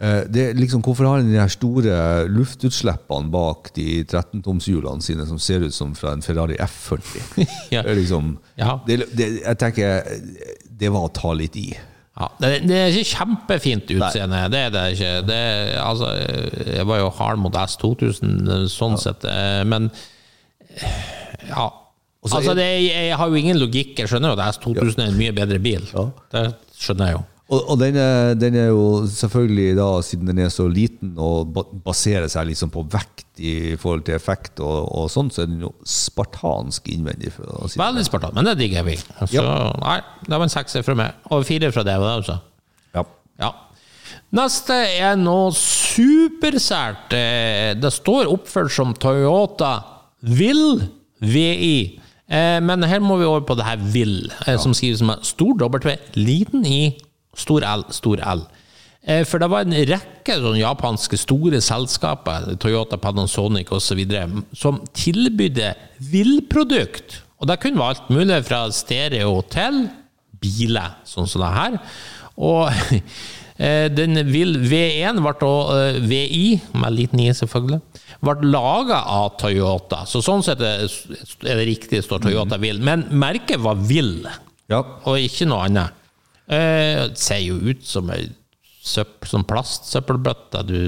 Eh, Det er liksom, hvorfor har den de store luftutslippene bak de 13-tomshjulene sine som ser ut som fra en Ferrari F40? Ja. Liksom, Ja. det, det, jeg tenker det var å ta litt i. Ja, det, det er ikke kjempefint utseende, det er det ikke. Det, altså, jeg var jo hard mot S2000 sånn sett, eh, men ja. Så Altså, er- det, jeg har jo ingen logikk. Jeg skjønner jo at S2000 er en mye bedre bil. Det skjønner jeg jo. Og, og den, er, den er jo selvfølgelig da, siden den er så liten og baserer seg liksom på vekt i forhold til effekt og, og sånn, så er den jo spartansk innvendig. Si. Veldig spartan, men det digger jeg. Altså, ja. nei, det var en sekser fra meg. Og fire fra deg, det også? Ja. Ja. Neste er noe supersært. Det står oppført som Toyota Will VI. Eh, Men her må vi over på det her Will, eh, som skrives med stor W, liten I, stor L, stor L. Eh, For det var en rekke sånne japanske store selskaper, Toyota, Panasonic osv., som tilbydde Will-produkt. Og det kunne være alt mulig fra stereo til biler, sånn som det her. Og den Will V1 ble eh, VI, med liten i selvfølgelig, ble laga av Toyota. Så sånn sett er det riktig, står Toyota Will. Men merket var Will, ja. og ikke noe annet. Eh, det ser jo ut som ei søpp, sånn plastsøppelbøtte du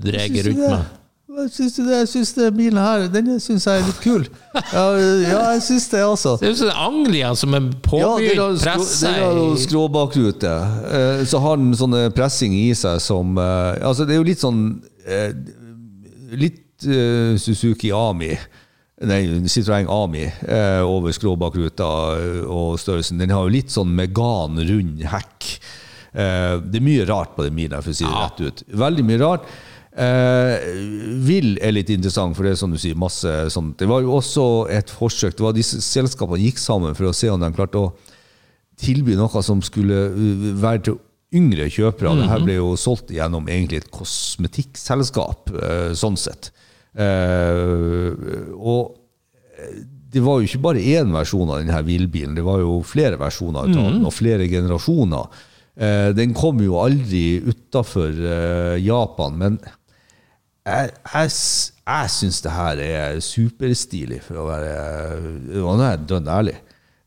drar rundt med. Hva syns det? Jeg syns bilen her den syns jeg er litt kul. Ja, ja jeg syns det også. Det er jo sånn Anglia som er påbegynt ja, pressa den har skråbakrute. Eh, Så har den sånne pressing i seg som eh, Altså, det er jo litt sånn eh, Litt Suzuki Ami. Nei, Citroën Ami over skråbakruta og størrelsen. Den har jo litt sånn megan, rund hekk. Det er mye rart på den bilen, for å si det rett ut. Veldig mye rart. Eh, Will er litt interessant, for det er som du sier, masse sånt. Det var jo også et forsøk. Det var disse Selskapene gikk sammen for å se om de klarte å tilby noe som skulle uh, være til yngre kjøpere. Det her ble jo solgt gjennom egentlig et kosmetikkselskap, eh, sånn sett. Eh, og det var jo ikke bare én versjon av denne Will-bilen, det var jo flere versjoner av den, og flere generasjoner. Eh, den kom jo aldri utafor Japan, men jeg, jeg, jeg syns det her er superstilig, for å være og Nå er jeg dønn ærlig.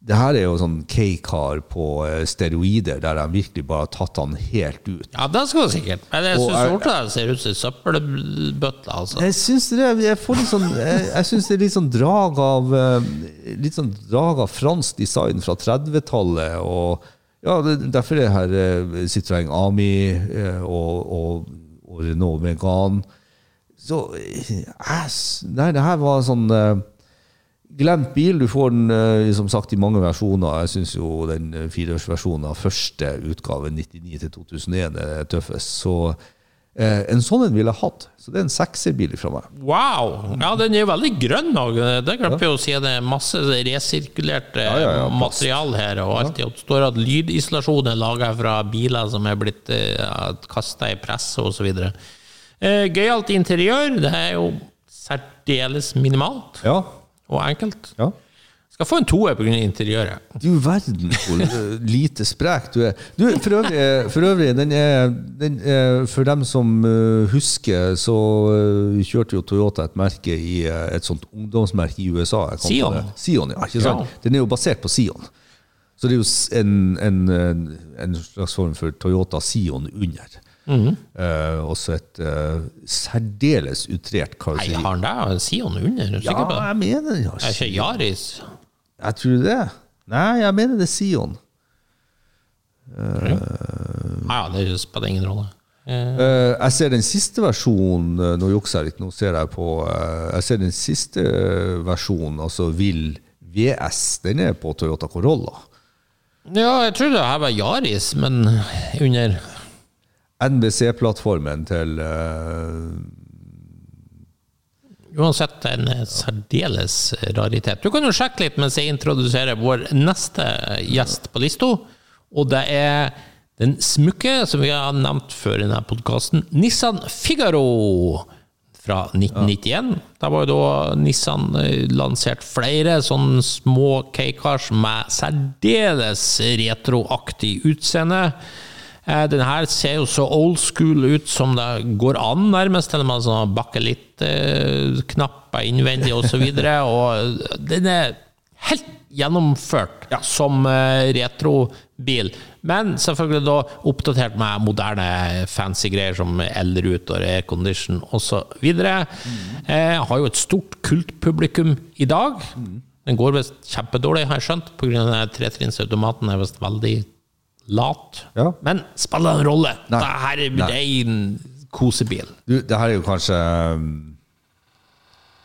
Det her er jo sånn K-car på eh, steroider, der de virkelig bare har tatt han helt ut. Ja, det skal du sikkert. Men jeg syns er- ser ut som søppelbøtte. Altså. Jeg syns det, jeg får litt sånn Jeg, jeg synes det er litt sånn drag av eh, Litt sånn drag av fransk design fra 30-tallet. Og ja, det, derfor er her eh, Citroën Ami og, og, og Renault Megane. Så ass, Nei, det her var sånn eh, Glemt bil. Du får den eh, som sagt i mange versjoner. Jeg syns jo den eh, fireårsversjonen av første utgave, 99 til 2001, er tøffest. Så eh, en sånn en ville jeg hatt. Så det er en sekserbil fra meg. Wow! Ja, den er jo veldig grønn òg. Det glemte jeg å si. Det er masse resirkulert eh, Ja, ja, ja, plast. material her. Og alt det står at lydisolasjon er laga fra biler som er blitt eh, kasta i press osv. Eh, Gøyalt interiør. Det er jo særdeles minimalt Ja. og enkelt. ja. Skal få en toer pga. interiøret. Du verden hvor lite sprek du er. Du, for øvrig, for øvrig den er, den er, for dem som eh, husker, så eh, kjørte jo Toyota et merke i et sånt ungdomsmerke i USA. Sion. Sion, ja? Ja. Den er jo basert på Sion. Så det er jo en, en, en, en slags form for Toyota Sion under. Eh, også et uh, særdeles utrert Nei, har han det? Sion under? Er Ja, på det? jeg mener det. Er ikke Yaris? Jeg tror det. Nei, jeg mener det er Sion. Uh, ja, det spiller ingen rolle. Eh, jeg ser den siste versjonen Nå jukser jeg litt, nå ser jeg på Jeg ser den siste versjonen, altså Vill VS. Den er på Toyota Corolla. Ja, jeg trodde det her var Yaris, men under NBC-plattformen til uh... Uansett en særdeles raritet. Du kan jo sjekke litt mens jeg introduserer vår neste gjest på lista. Og det er den smukke som vi har nevnt før i denne podkasten, Nissan Figaro fra 1991. Da var jo da Nissan eh, lansert flere sånne små K-cars med særdeles retroaktig utseende. Eh, Den her ser jo så old school ut som det går an, nærmest. Til og med sånn bakkelitt-knapper innvendig osv. Og den er helt gjennomført som eh, retrobil. Men selvfølgelig da oppdatert med moderne fancy greier som elruter, aircondition osv. Eh, har jo et stort kultpublikum i dag. Den går visst kjempedårlig, har jeg skjønt, pga. tretrinnsautomaten er visst veldig lat. Ja. Men spiller en rolle? Nei. Det her er min det er en kosebil. Du, det her er jo kanskje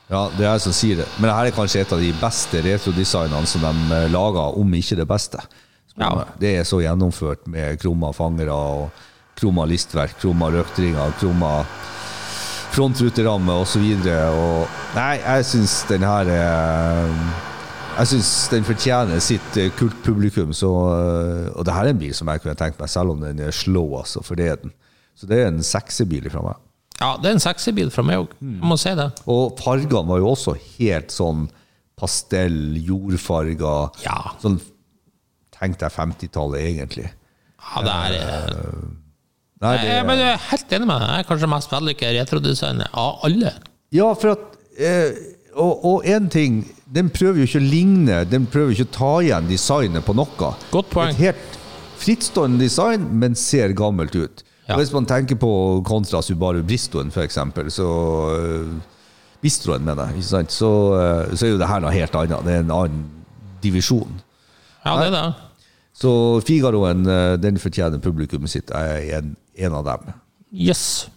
Ja, det er jeg som sier det. Men det her er kanskje et av de beste retrodesignene som de eh, lager, om ikke det beste. Ja. Det er så gjennomført med krumma fangere og krumma listverk, krumma røktringer, krumma frontruteramme osv. Nei, jeg syns den her er jeg syns den fortjener sitt eh, kultpublikum. Så, eh, og det her er en bil som jeg kunne tenkt meg, selv om den er slow, altså, for det er den. Så det er en seksebil fra meg. Ja, det er en sexy bil fra meg òg. Jeg må si det. Og fargene var jo også helt sånn pastell, jordfarger. Ja. Sånn Tenk deg 50-tallet, egentlig. Ja, det er uh, Nei, det, jeg, men jeg er helt enig med deg. Jeg er kanskje mest vellykka retrodesigner av alle. ja, for at eh, Og og en ting Den prøver jo ikke å ligne, den prøver jo ikke å ta igjen designet på noe. Godt poeng. Et helt frittstående design, men ser gammelt ut. Ja. Og Hvis man tenker på kontra Subaru Bristoen, eksempel, så eh, Bistroen, mener jeg. Så, eh, så er jo det her noe helt annet. Det er en annen divisjon. Ja, det er det. Så Figaroen, eh, den fortjener publikummet sitt. Jeg er en, en av dem. Yes.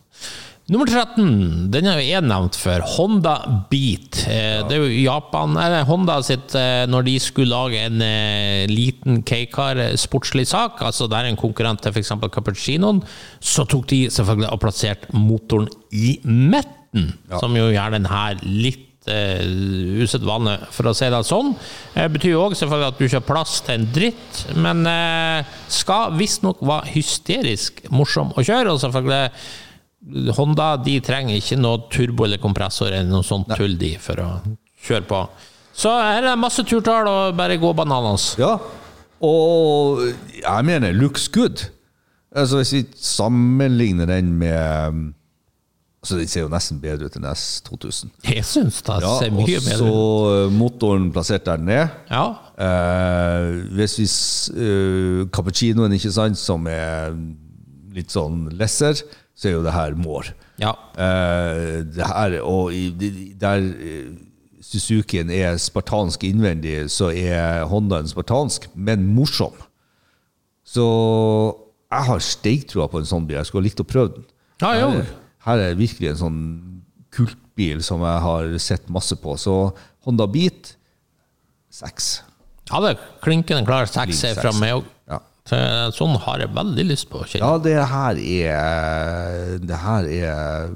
Nummer 13, den er jeg nevnt før. Honda Beat. Eh, Det er jo Japan eller Honda sitt eh, Når de skulle lage en eh, liten K-car eh, sportslig sak, altså der en konkurrent til f.eks. Cappuccinoen, så tok de selvfølgelig og plasserte motoren i midten, som jo gjør den her litt uh, usedvanlig, for å si det sånn. Det betyr jo også selvfølgelig at du ikke har plass til en dritt, men uh, skal visstnok være hysterisk morsom å kjøre. Og selvfølgelig Honda de trenger ikke noe turbo eller kompressor eller noe sånt tull de for å kjøre på. Så her er det masse turtall og bare gå bananas. Ja, og jeg mener looks good. Altså Hvis vi sammenligner den med Altså Den ser jo nesten bedre ut enn S2000. Jeg syns det Ja, ser mye bedre ut. Og så motoren plassert der er. Ja. Eh, hvis vi eh, Cappuccinoen, ikke sant, som er litt sånn lesser, så er jo det her mår. ja. Uh, det her, og i, der eh, Suzukien er spartansk innvendig, så er Hondaen spartansk, men morsom. Så jeg har steiktroa på en sånn bil. Jeg skulle ha likt å prøve den. Ja. Her, her er virkelig en sånn kultbil som jeg har sett masse på. Så Honda Beat seks. Ja, det er klinkende klar seks fra meg òg. Ja. Sånn har jeg veldig lyst på å kjenne. Ja, det her er Det her er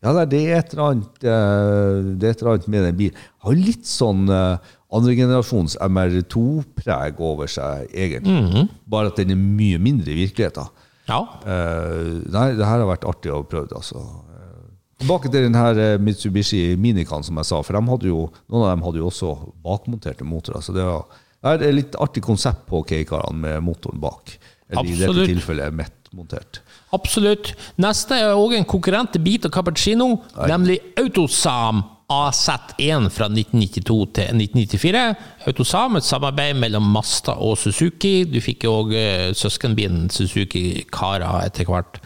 Ja, det er et eller annet eh, Det et eller annet med den bilen. Har litt sånn uh, andregenerasjons MR2-preg over seg, egentlig. Bare at den er mye mindre i virkeligheten. Ja. Eh, nei, det her har vært artig å prøve, altså. Eh, Tilbake til den her eh, Mitsubishi Minican, som jeg sa. For de hadde jo, noen av dem hadde jo også bakmonterte motorer. Så det, var, det er et litt artig konsept på K-karene med motoren bak. Eller i dette tilfellet mettmontert. Absolutt. Neste er òg en konkurrent til Beat og Cappuccino, nemlig Autosam AZ1 fra 1992 til 1994. Autosam, et samarbeid mellom Masta og Suzuki. Du fikk jo òg søskenbilen Suzuki Cara etter hvert.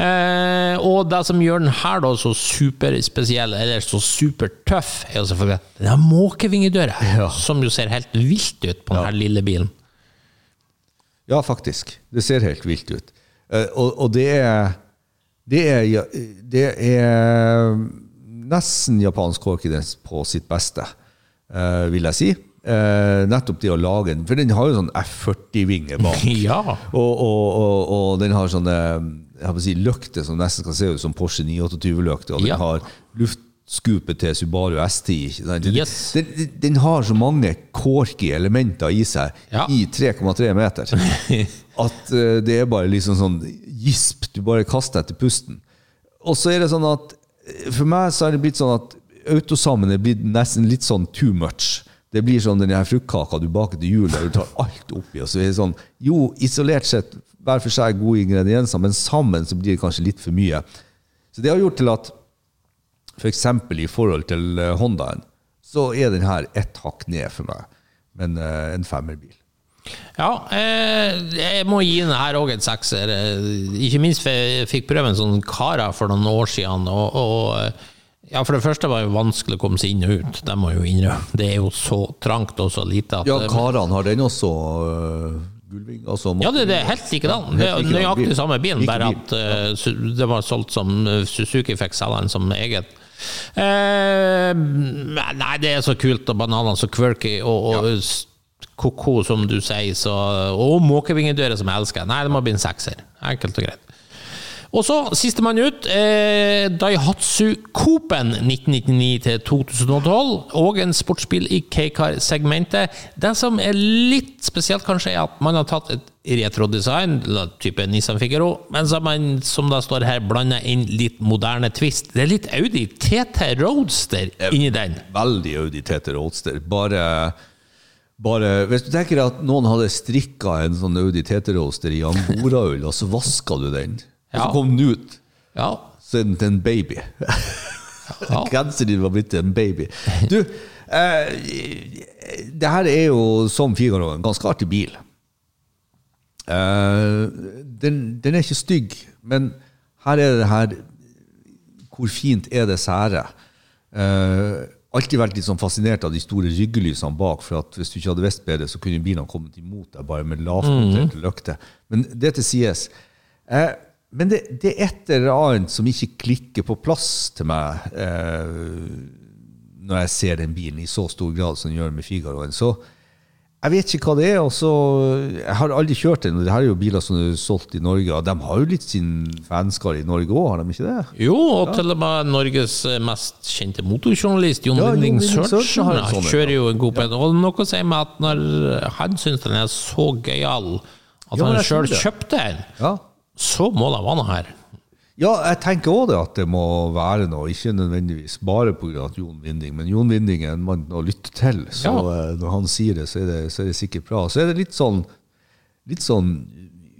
Eh, og det som gjør den her da så superspesiell, eller så supertøff, er jo selvfølgelig den har måkevingedøra, Ja. som jo ser helt vilt ut på denne lille bilen. Ja, faktisk. Det ser helt vilt ut. Eh, og, og det er Det er, ja- det er nesten japansk orkidens på sitt beste, eh, vil jeg si. Eh, nettopp det å lage den. For den har jo sånn F40-vinge bak. Ja. Og, og, og, og den har sånne si, løkter som nesten skal se ut som Porsche 928-løkter. Og den Ja. har luftskupet til Subaru S10. Ikke sant? Den, Yes. den, den har så mange corky elementer i seg Ja. i 3,3 meter at eh, det er bare liksom sånn gisp. Du bare kaster etter pusten. Og så er det sånn at for meg så er det blitt sånn at autosammen er blitt nesten litt sånn too much. Det blir sånn den fruktkaka du baker til jul, der du tar alt oppi. Og så er det sånn, jo, isolert sett, hver for seg gode ingredienser, men sammen så blir det kanskje litt for mye. Så det har gjort til at f.eks. For i forhold til eh, Hondaen, så er den her ett hakk ned for meg. Men uh, en femmerbil. Ja, eh, jeg må gi denne her òg en sekser. Eh, Ikke minst jeg fikk prøve en sånn Cara for noen år siden. Og, og eh, ja, For det første var det vanskelig å komme seg inn og ut. Det må jeg jo innrømme. Det er jo så trangt og så lite at Ja, Karan, har den også uh, gulving? Altså, ja, det, det er helt likedan. Det er nøyaktig bil. samme bilen, bare at uh, det var solgt som Suzuki fikk selge den som eget. Uh, nei, det er så kult, og bananene så quirky, og, og s- ko-ko, som du sier, så, og måkevingedører som jeg elsker. Nei, det må bli en sekser. Enkelt og greit. Og så, sistemann ut, eh, Daihatsu Copen 1999-2012, Og en sportsbil i K-car-segmentet. Det som er litt spesielt, kanskje, er at man har tatt et retrodesign, type Nissan Figaro, men så har man, som det står her, blanda inn litt moderne twist. Det er litt Audi TT Roadster inni den. Veldig Audi TT Roadster. Bare, bare Hvis du tenker at noen hadde strikka en sånn Audi Teteroaster i angoraull, og så vaska du den, og så kom den ut, Ja. så er den til en baby. Ja. Grensen din var blitt til en baby. Du, eh, det her er jo som Figaro en ganske artig bil. Eh, den, den er ikke stygg, men her er det her Hvor fint er det sære? Eh, alltid vært litt sånn fascinert av de store ryggelysene bak. for at Hvis du ikke hadde visst bedre, så kunne bilene kommet imot deg bare med lavmonterte lykter. Men det til sies. Eh, men det, det er et eller annet som ikke klikker på plass til meg eh, når jeg ser den bilen i så stor grad som den gjør med Figaroen. Så jeg vet ikke hva det er. Også, Jeg har aldri kjørt den. det her er jo biler som er solgt i Norge. og De har jo litt sin fanskare i Norge òg, har de ikke det? Jo, og til og med Norges mest kjente motorjournalist, Jon Ja, Winding Sørensen sånn kjører jo en god pen. Og noe sier meg at når han syns den er så gøyal at Ja, han sjøl kjøpte den, Ja. så må det være noe her. Ja, jeg tenker òg det at det må være noe, ikke nødvendigvis bare pga. Jon Winding, men Jon Winding er en mann å lytte til, så Ja. eh, når han sier det, så det, så er det sikkert bra. Så er det litt sånn, litt sånn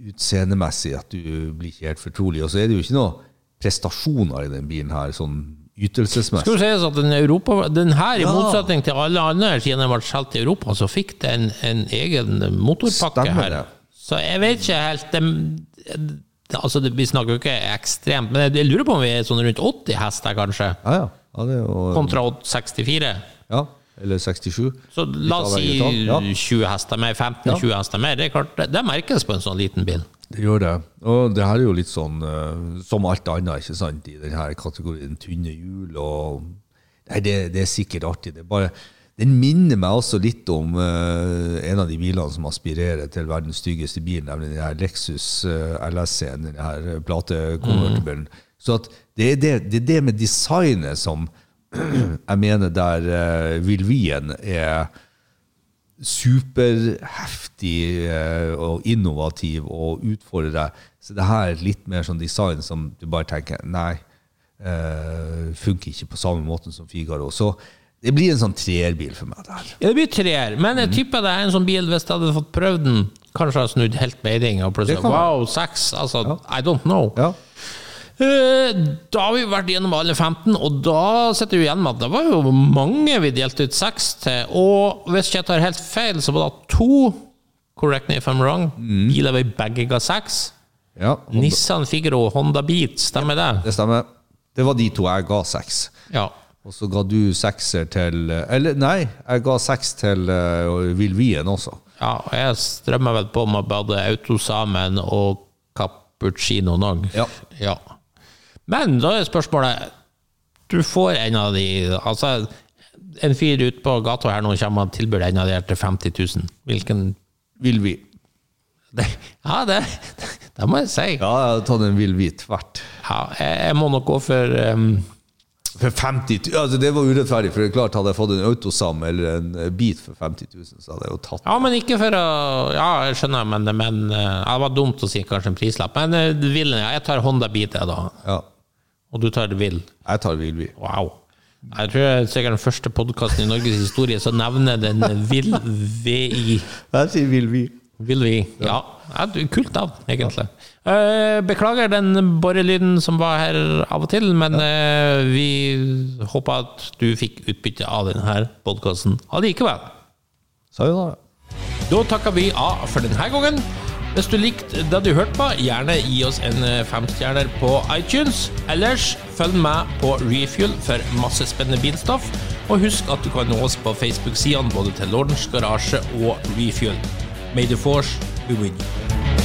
utseendemessig at du blir ikke helt fortrolig, og så er det jo ikke noe prestasjoner i den bilen her, sånn Skal ytelsesmessig. jo sies at den, Europa, den her, i motsetning til alle andre, siden den ble solgt i Europa, så fikk den en egen motorpakke Stemmer her. det. Så jeg vet ikke helt det, det, altså det, Vi snakker jo ikke ekstremt, men jeg, lurer på om vi er sånn rundt 80 hester, kanskje, Ja, ja. ja, det er jo, kontra 64. ja. Eller 67. Så la oss si ja. 20 hester mer, 15-20 hester mer. Det er klart, det, det merkes på en sånn liten bil. Det gjør det. Og det her er jo litt sånn eh, som alt annet ikke sant, i denne kategorien tynne hjul. og Nei, det, det er sikkert artig. Det er bare, den minner meg også litt om uh, en av de bilene som aspirerer til verdens styggeste bil, nemlig den her Lexus uh, LSC-en, den her platekonvertibelen. Så at det, er det, det er det med designet som jeg mener der uh, Vilvien er superheftig eh, og innovativ og utfordrer deg. Så det her er litt mer sånn design som du bare tenker nei, uh, funker ikke på samme måte som Figaro. Så det blir en sånn treerbil for meg der. Ja, det blir treer, men jeg tipper det er en sånn bil, hvis jeg hadde fått prøvd den, kanskje har snudd helt beiding, og plutselig Det kan være. wow, seks, altså. I don't know. Ja. Eh, Da har vi vært gjennom alle 15, og da sitter vi igjen med at det var jo mange vi delte ut seks til. Og hvis ikke jeg tar helt feil, så var det to, correct me if I'm wrong, biler vi begge ga seks. Ja, Nissan Figaro og Honda Beat, stemmer det? det stemmer. Det var de to jeg ga seks. Ja. Og så ga du sekser til Eller nei, jeg ga seks til uh, Villvien også. ja og jeg strømmer vel på med både Autosamen og Cappuccino Nog. Ja. ja. Men da er spørsmålet Du får en av de Altså, en fyr ute på gata her nå kommer og tilbyr en av de her til 50 000. Hvilken Villvi. det, Ja, det, det må jeg si. Ja, jeg hadde tatt en Villvi tvert. Ja, jeg, jeg må nok gå for um, For 50 000 altså Det var urettferdig, for det er klart hadde jeg fått en Autosam eller en bit for 50 000, så hadde jeg jo tatt Ja, men ikke for å Ja, jeg skjønner, men, men eh, Det var dumt å si kanskje en prislapp. Men vil, ja, jeg tar Honda Beat, jeg, da. Ja, Og du tar Vill. jeg tar Villvi. Wow. Jeg tror jeg er sikkert den første podkasten i Norges historie som nevner den Vill VI. Jeg sier Villvi. Vil vi? Ja. ja kult navn, egentlig. Eh, beklager den borrelyden som var her av og til, men ja. vi håper at du fikk utbytte av denne podkasten allikevel. Sayonara. Da takker vi av for denne gangen. Hvis du likte det du hørte på, gjerne gi oss en eh, femstjerner på iTunes. Ellers følg med på Refuel for masse spennende bilstoff. Og husk at du kan nå oss på Facebook-sidene både til Lordens Garasje og Refuel. May the force be with you.